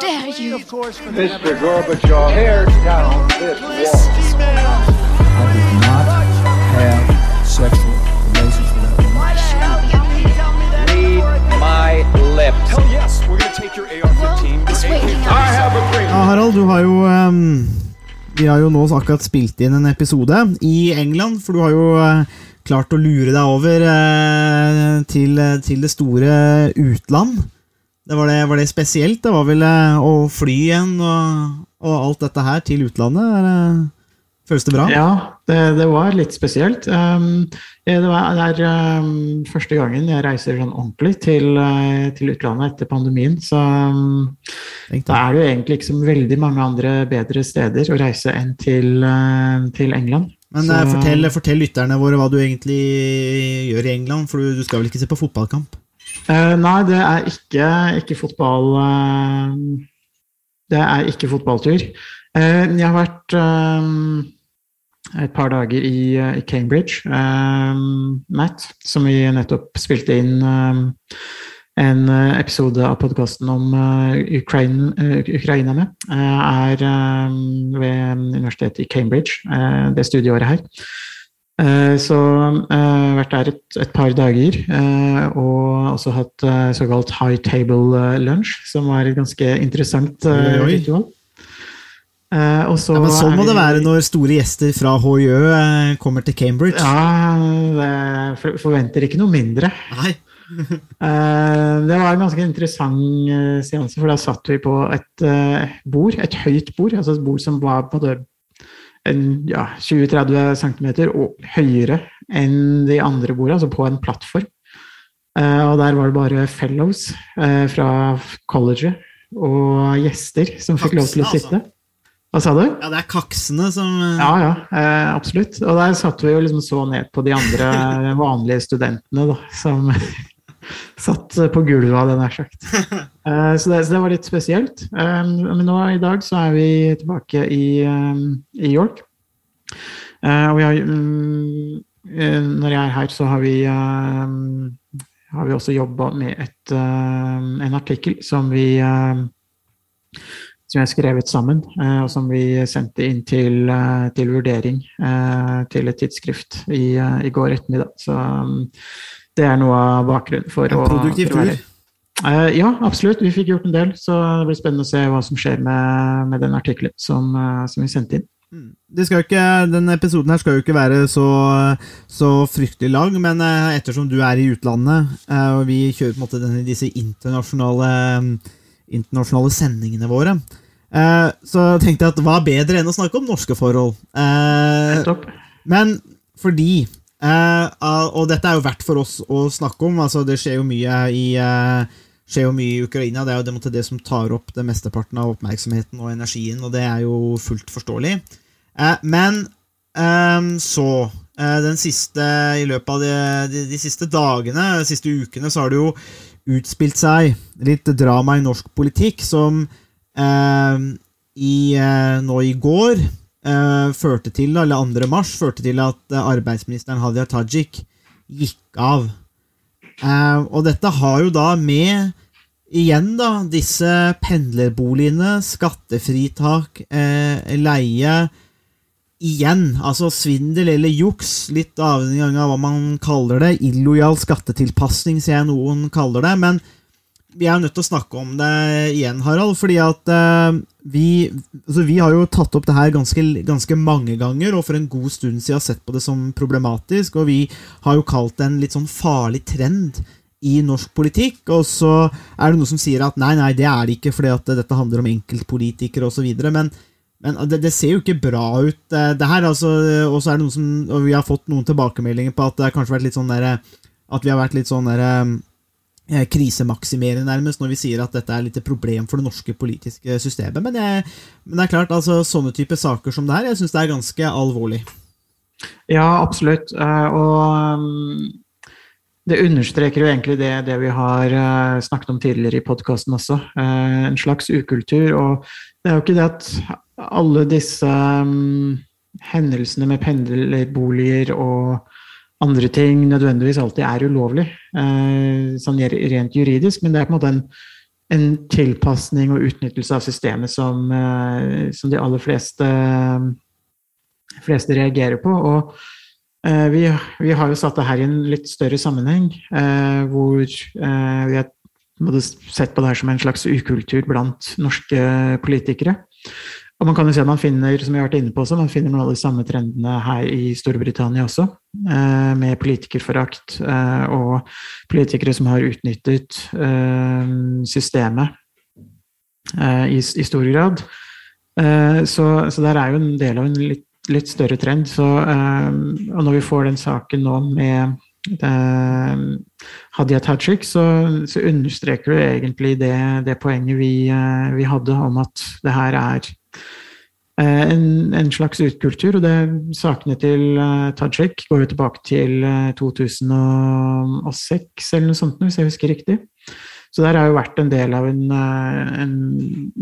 dare you? Mr. Gorbachev, tear down this wall. I did not have sexual relations with that woman. Read my lips. Hell yes, we're gonna take your AR-15. It's waking. I have a dream. Ja, Harald, du har jo ehm, Vi har jo nå akkurat spilt inn en episode i England, for du har jo eh, klart å lure deg over eh, til, til det store utland. Det var, det, var det spesielt? Det var vel eh, å fly igjen og, og alt dette her til utlandet? Er Føles det bra? Ja, det, det var litt spesielt. Um, det, var, det er um, første gangen jeg reiser sånn ordentlig til, til utlandet etter pandemien. Så um, da er det jo egentlig ikke så veldig mange andre bedre steder å reise enn til, uh, til England. Men Så- eh, fortell, fortell lytterne våre hva du egentlig gjør i England, for du, du skal vel ikke se på fotballkamp? Eh, nei, det er ikke, ikke fotball uh, Det er ikke fotballtur. Uh, jeg har vært et par dager i, i Cambridge, Matt, som vi nettopp spilte inn en episode av podkasten om Ukraine, eh, Ukraina med, er ved universitetet i Cambridge, det studieåret her. Eh, Så har vært der et, et par dager, eh, og også hatt eh, såkalt high table eh, lunch, som var et ganske interessant eh, ritual. Eh, og så Ja, men sånn må det være når store gjester fra HJØ eh, kommer til Cambridge. Ja, jeg forventer ikke noe mindre. Nei. Eh, det var en ganske interessant eh, seanse, for da satt vi på et eh, bord, et høyt bord, altså et bord som var på døren, en, ja, 20-30 cm og høyere enn de andre bordene, altså på en plattform. Eh, og der var det bare fellows eh, fra colleget og gjester som fikk lov til å sitte. Hva sa du? Ja, det er kaksene som eh, Ja, ja, eh, absolutt. Og der satt vi jo liksom så ned på de andre vanlige studentene, da, som satt på gulvet, hadde jeg nær sagt. Eh, så, det, så det var litt spesielt. Eh, men nå i dag så er vi tilbake i, eh, i York. Eh, og vi har, mm, eh, når jeg er her, så har vi, eh, har vi også jobba med et, en artikkel som vi som jeg har skrevet sammen, og som vi sendte inn til, til vurdering til et tidsskrift i, i går ettermiddag. Så um, det er noe av bakgrunnen for En å produktiv tur. her. Eh, ja, absolutt. Vi fikk gjort en del, så det blir spennende å se hva som skjer med, med den artikkelen som, uh, som vi sendte inn. jo ikke, Denne episoden her skal jo ikke være så, så fryktelig lang, men eh, ettersom du er i utlandet, og vi kjører på en måte denne, disse internasjonale, internasjonale sendingene våre, så tenkte jeg at hva bedre enn å snakke om norske forhold? Nettopp. Men fordi ah, Og dette er jo verdt for oss å snakke om. altså Det skjer jo mye i uh, skjer jo mye i Ukraina. Det er jo det, det som tar opp det mesteparten av oppmerksomheten og energien, og det er jo fullt forståelig. Eh, men eh, så den siste, I løpet av de, de, de siste dagene, de siste ukene, så har det jo utspilt seg litt drama i norsk politikk som eh, i, nå i går førte til, eller 2. mars, førte til at eh, arbeidsministeren Hadia Tajik gikk av. Eh, og dette har jo da med igjen da disse pendlerboligene, skattefritak, eh, leie Igjen, altså svindel eller juks, litt avhengig av hva man kaller det. Illojal skattetilpasning, ser jeg noen kaller det. Men vi er nødt til å snakke om det igjen, Harald. fordi at uh, vi, altså vi har jo tatt opp det her ganske, ganske mange ganger, og for en god stund siden sett på det som problematisk. Og vi har jo kalt det en litt sånn farlig trend i norsk politikk. Og så er det noe som sier at nei, nei, det er det ikke, fordi at dette handler om enkeltpolitikere osv. Men, men det, det ser jo ikke bra ut, eh, det her. altså, Og så er det noen som, og vi har fått noen tilbakemeldinger på at det har kanskje vært litt sånn der, at vi har vært litt sånn der, eh, krisemaksimere, nærmest, når vi sier at dette er litt et problem for det norske politiske systemet. Men, jeg, men det er klart, altså, sånne type saker som det her, jeg syns det er ganske alvorlig. Ja, absolutt. Eh, og um, det understreker jo egentlig det, det vi har eh, snakket om tidligere i podkasten også. Eh, en slags ukultur. Og det er jo ikke det at alle disse um, hendelsene med pendlerboliger og andre ting nødvendigvis alltid er ulovlig, eh, sånn rent juridisk, men det er på en måte en en tilpasning og utnyttelse av systemet som, eh, som de aller fleste, fleste reagerer på. Og eh, vi, vi, har jo satt det her i en litt større sammenheng, hvor vi har sett på det her som en slags ukultur blant norske politikere. Og man kan jo se at man finner som vi har vært inne på også, man finner noen av de samme trendene her i Storbritannia også, eh, med politikerforakt eh, og politikere som har utnyttet eh, systemet i, stor grad. Så, der er jo en del av en litt, litt større trend. Så, og når vi får den saken nå med Hadia Tajik, så, så, understreker du egentlig det, det poenget vi, vi, hadde om at det her er en, en, slags utkultur. Og det, sakene til uh, Tajik går jo tilbake til uh, 2006 eller noe sånt, hvis jeg husker riktig. Så der har jo vært en del av en, uh, en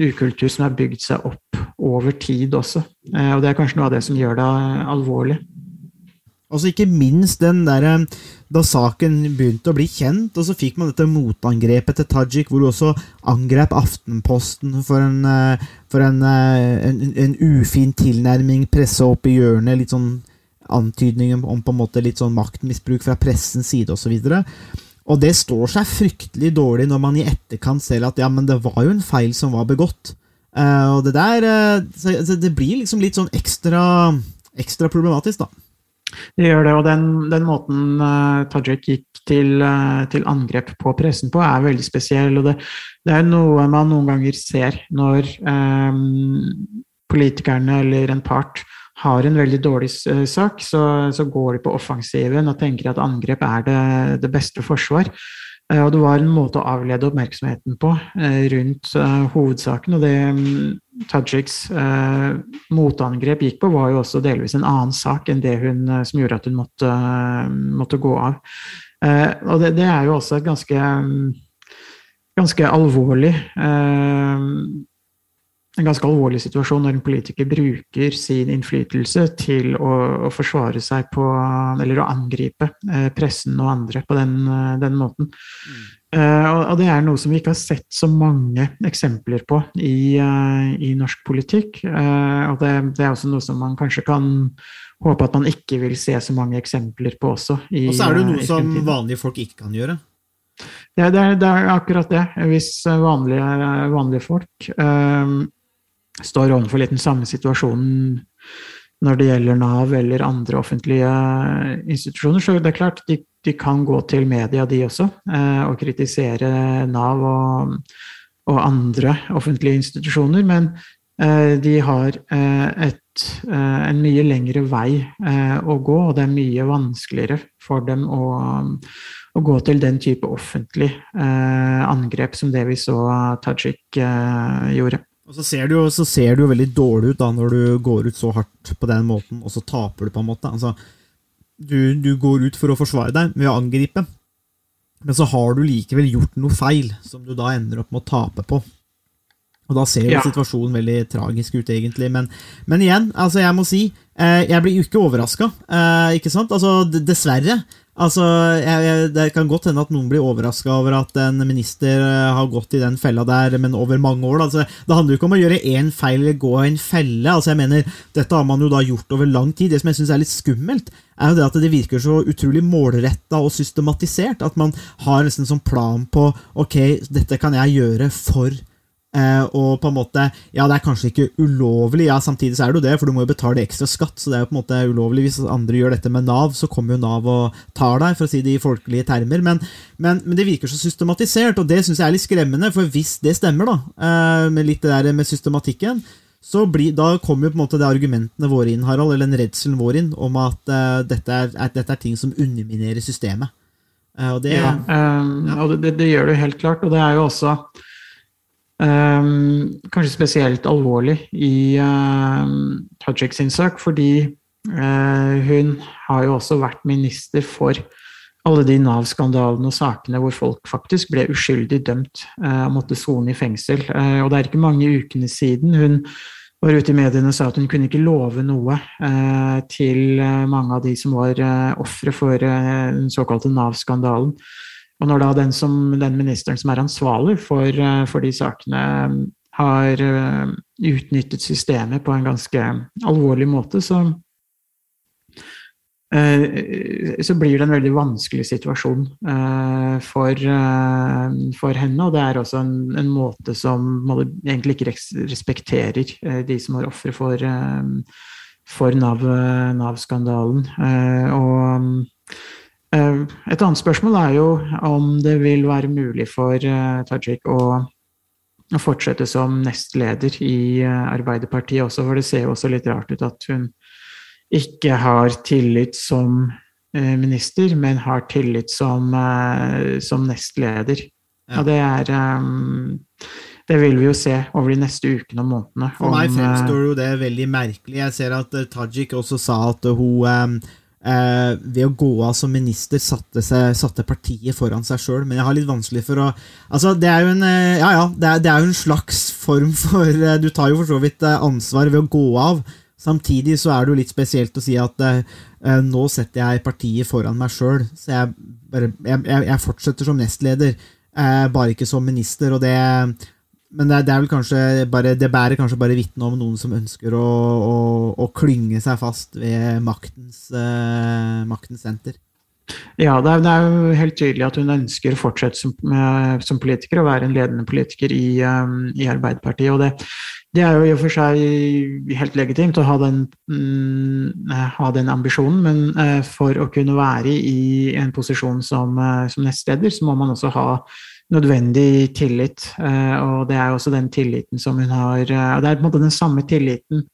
ukultur som har bygd seg opp over tid også. Uh, og det er kanskje noe av det som gjør det alvorlig. Altså Ikke minst den der, da saken begynte å bli kjent, og så fikk man dette motangrepet til Tajik, hvor du også angrep Aftenposten for en, eh, for en, eh, en, en ufin tilnærming, pressa opp i hjørnet, litt sånn antydning om på en måte litt sånn maktmisbruk fra pressens side osv. Og det står seg fryktelig dårlig når man i etterkant ser at ja, men det var jo en feil som var begått. Uh, og det der Det blir liksom litt sånn ekstra, ekstra problematisk, da. Det gjør det, og den, den måten uh, Tajik gikk til, uh, til, angrep på pressen på, er veldig spesiell. og Det, det er noe man noen ganger ser når um, politikerne eller en part har en veldig dårlig uh, sak, så, så, går de på offensiven og tenker at angrep er det, det beste forsvar. Og det var en måte å avlede oppmerksomheten på rundt hovedsaken. Og det Tajiks eh, motangrep gikk på, var jo også delvis en annen sak enn det hun, uh, som gjorde at hun måtte, måtte gå av. og det, det, er jo også et ganske, um, ganske alvorlig en ganske alvorlig situasjon når en politiker bruker sin innflytelse til å, å forsvare seg på Eller å angripe eh, pressen og andre på den, eh, den måten. Mm. Eh, og, det er noe som vi ikke har sett så mange eksempler på i, uh, i norsk politikk. Uh, og det, det, er også noe som man kanskje kan håpe at man ikke vil se så mange eksempler på også. I, og så er det noe som vanlige folk ikke kan gjøre. Det, det, er, det er, akkurat det. Hvis vanlige, vanlige folk står overfor litt den samme situasjonen når det gjelder Nav eller andre offentlige institusjoner. Så det er klart, de, de kan gå til media, de også, eh, og kritisere Nav og, og, andre offentlige institusjoner. Men eh, de har eh, et, eh, en mye lengre vei eh, å gå, og det er mye vanskeligere for dem å, å gå til den type offentlig eh, angrep som det vi så Tajik gjorde. Og så ser, jo, så ser, det jo, veldig dårlig ut da når du går ut så hardt på den måten, og så taper du, på en måte. Altså, du, du går ut for å forsvare deg med å angripe, men så har du likevel gjort noe feil som du da ender opp med å tape på. Og da ser jo ja. situasjonen veldig tragisk ut, egentlig. Men, men igjen, altså jeg må si, eh, jeg blir jo ikke overraska. Eh, ikke sant? Altså, dessverre. Altså, jeg, jeg, Det kan godt hende at noen blir overraska over at en minister eh, har gått i den fella der, men over mange år. Altså, det handler jo ikke om å gjøre én feil eller gå i en felle. Altså, jeg mener, Dette har man jo da gjort over lang tid. Det som jeg syns er litt skummelt, er jo det at det virker så utrolig målretta og systematisert. At man har nesten sånn plan på ok, dette kan jeg gjøre for og på en måte, ja, det er kanskje ikke ulovlig, ja, samtidig så er det jo det, for du må jo betale ekstra skatt, så det er jo på en måte ulovlig hvis andre gjør dette med Nav, så kommer jo Nav og tar deg, for å si det i folkelige termer. Men, men, men det virker så systematisert, og det syns jeg er litt skremmende, for hvis det stemmer, da, eh, med litt det der med systematikken, så blir, da kommer jo på en måte det argumentene våre inn, Harald, eller den redselen vår inn, om at uh, dette, er, at dette, er, ting som underminerer systemet. Uh, og det, ja, um, og det, det, gjør det helt klart, og det er jo også kanskje spesielt alvorlig i uh, Tajik sin sak, fordi uh, hun har jo også vært minister for alle de Nav-skandalene og sakene hvor folk faktisk ble uskyldig dømt uh, og måtte sone i fengsel. Uh, og det er ikke mange ukene siden hun var ute i mediene og sa at hun kunne ikke love noe til mange av de som var ofre for den såkalte Nav-skandalen. Og når da den, som, den ministeren som er ansvarlig for, eh, for de sakene, har uh, utnyttet systemet på en ganske alvorlig måte, så uh, så blir det en veldig vanskelig situasjon for, for, henne. Og det er også en, en måte som egentlig ikke respekterer de som er ofre for, for Nav-skandalen. og et annet spørsmål er jo om det vil være mulig for Tajik å fortsette som nestleder i eh, Arbeiderpartiet også, for det ser jo også litt rart ut at hun ikke har tillit som eh, minister, men har tillit som, eh, som nestleder. Ja. Og det er Det vil vi jo se over de neste ukene og månedene. For meg fremstår jo det veldig merkelig. Jeg ser at Tajik også sa at hun eh, ved å gå av som minister satte, seg, satte partiet foran seg sjøl. Men jeg har litt vanskelig for å Altså, det er jo en eh, Ja, ja, det er, det er en slags form for eh, Du tar jo for så vidt eh, ansvar ved å gå av. Samtidig så er det jo litt spesielt å si at eh, nå setter jeg partiet foran meg sjøl. Så jeg, bare, jeg, jeg, fortsetter som nestleder, eh, bare ikke som minister. Og det, men det, det, er vel kanskje bare, det bærer kanskje bare vitne om noen som ønsker å, å, å klynge seg fast ved maktens, uh, maktens senter. Ja, det er, det er, jo helt tydelig at hun ønsker å fortsette som, uh, som politiker og være en ledende politiker i, um, i Arbeiderpartiet. og det, det, er jo i og for seg helt legitimt å ha den, mm, ha den ambisjonen, men uh, for å kunne være i en posisjon som, som nestleder, så må man også ha nødvendig tillit. Eh, og det er også den tilliten som hun har eh, det er på en måte den samme tilliten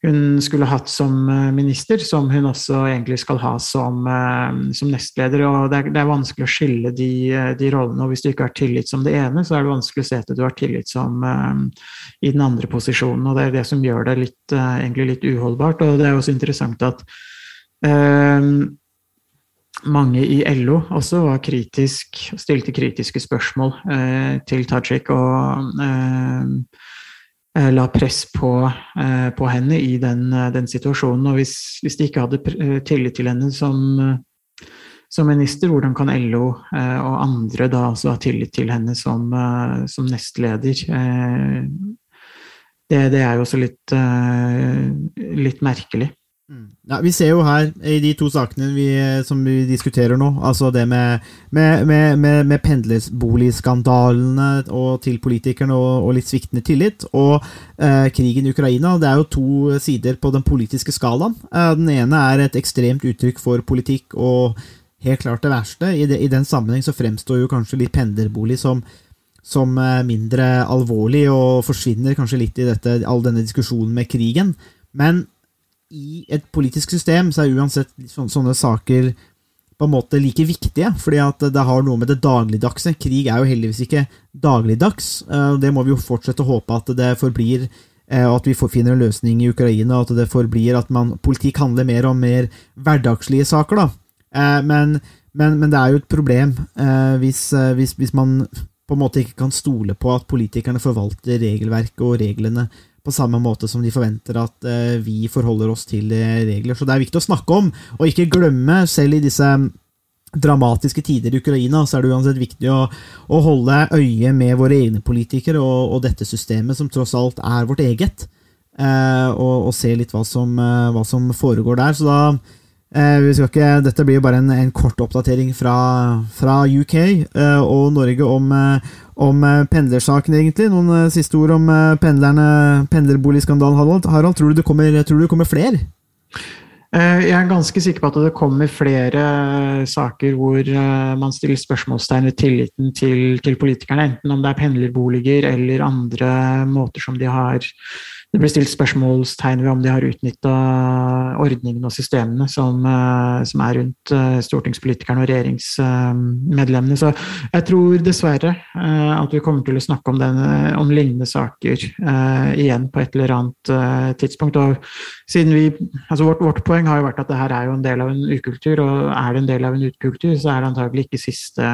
hun skulle hatt som eh, minister, som hun også egentlig skal ha som, som nestleder. og det er, det er, vanskelig å skille de, de, rollene. og Hvis du ikke har tillit som det ene, så er det vanskelig å se at du har tillit som i den andre posisjonen. og Det er det som gjør det litt, egentlig litt uholdbart. og Det er også interessant at mange i LO også var kritisk, stilte kritiske spørsmål eh, til Tajik og eh, eh, la press på, eh, på henne i den, eh, den, situasjonen. Og hvis, hvis, de ikke hadde eh, tillit til henne som, som minister, hvordan kan LO og andre da også ha tillit til henne som, som nestleder? Det, det, er jo også litt, litt merkelig. Ja, vi ser jo her, i de to sakene vi, som vi diskuterer nå, altså det med, med, med, med, pendlerboligskandalene og til politikerne og, og, litt sviktende tillit, og eh, krigen i Ukraina. Det er jo to sider på den politiske skalaen. Eh, den ene er et ekstremt uttrykk for politikk og helt klart det verste. I, de, i den sammenheng så fremstår jo kanskje litt pendlerbolig som som eh, mindre alvorlig og forsvinner kanskje litt i dette, all denne diskusjonen med krigen. Men i et politisk system så er uansett sånne, saker på en måte like viktige, fordi at det har noe med det dagligdagse. Krig er jo heldigvis ikke dagligdags. Eh, det må vi jo fortsette å håpe at det forblir, eh, og at vi finner en løsning i Ukraina, og at det forblir at man, politikk handler mer om mer hverdagslige saker. da. Eh, men, men, men det er jo et problem hvis, hvis, hvis man på en måte ikke kan stole på at politikerne forvalter regelverket og reglene på samme måte som de forventer at eh, vi forholder oss til regler. Så det er viktig å snakke om, og ikke glemme, selv i disse dramatiske tider i Ukraina, så er det uansett viktig å, å holde øye med våre egne politikere og, og, dette systemet, som tross alt er vårt eget, eh, og, og, se litt hva som, eh, hva som foregår der. Så da Eh, ikke, dette blir jo bare en, en kort oppdatering fra, fra UK eh, og Norge om, eh, om eh, pendlersaken, egentlig. Noen eh, siste ord om eh, pendlerne, pendlerboligskandalen, Harald. Harald tror, du det kommer, tror du det kommer flere? Jeg er ganske sikker på at det kommer flere saker hvor man stiller spørsmålstegn ved tilliten til, til politikerne, enten om det er pendlerboliger eller andre måter som de har det blir stilt spørsmålstegn ved om de har utnytta ordningene og systemene som, eh, som, er rundt eh, stortingspolitikerne og regjeringsmedlemmene. Så jeg tror dessverre eh, at vi kommer til å snakke om, denne, om lignende saker igjen på et eller annet tidspunkt. Og siden vi, altså vårt, vårt poeng har jo vært at det her er jo en del av en ukultur, og er det en del av en ukultur, så er det antagelig ikke siste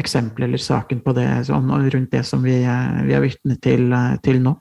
eksempel eller saken på det, sånn, rundt det som vi, vi er vitne til, til nå.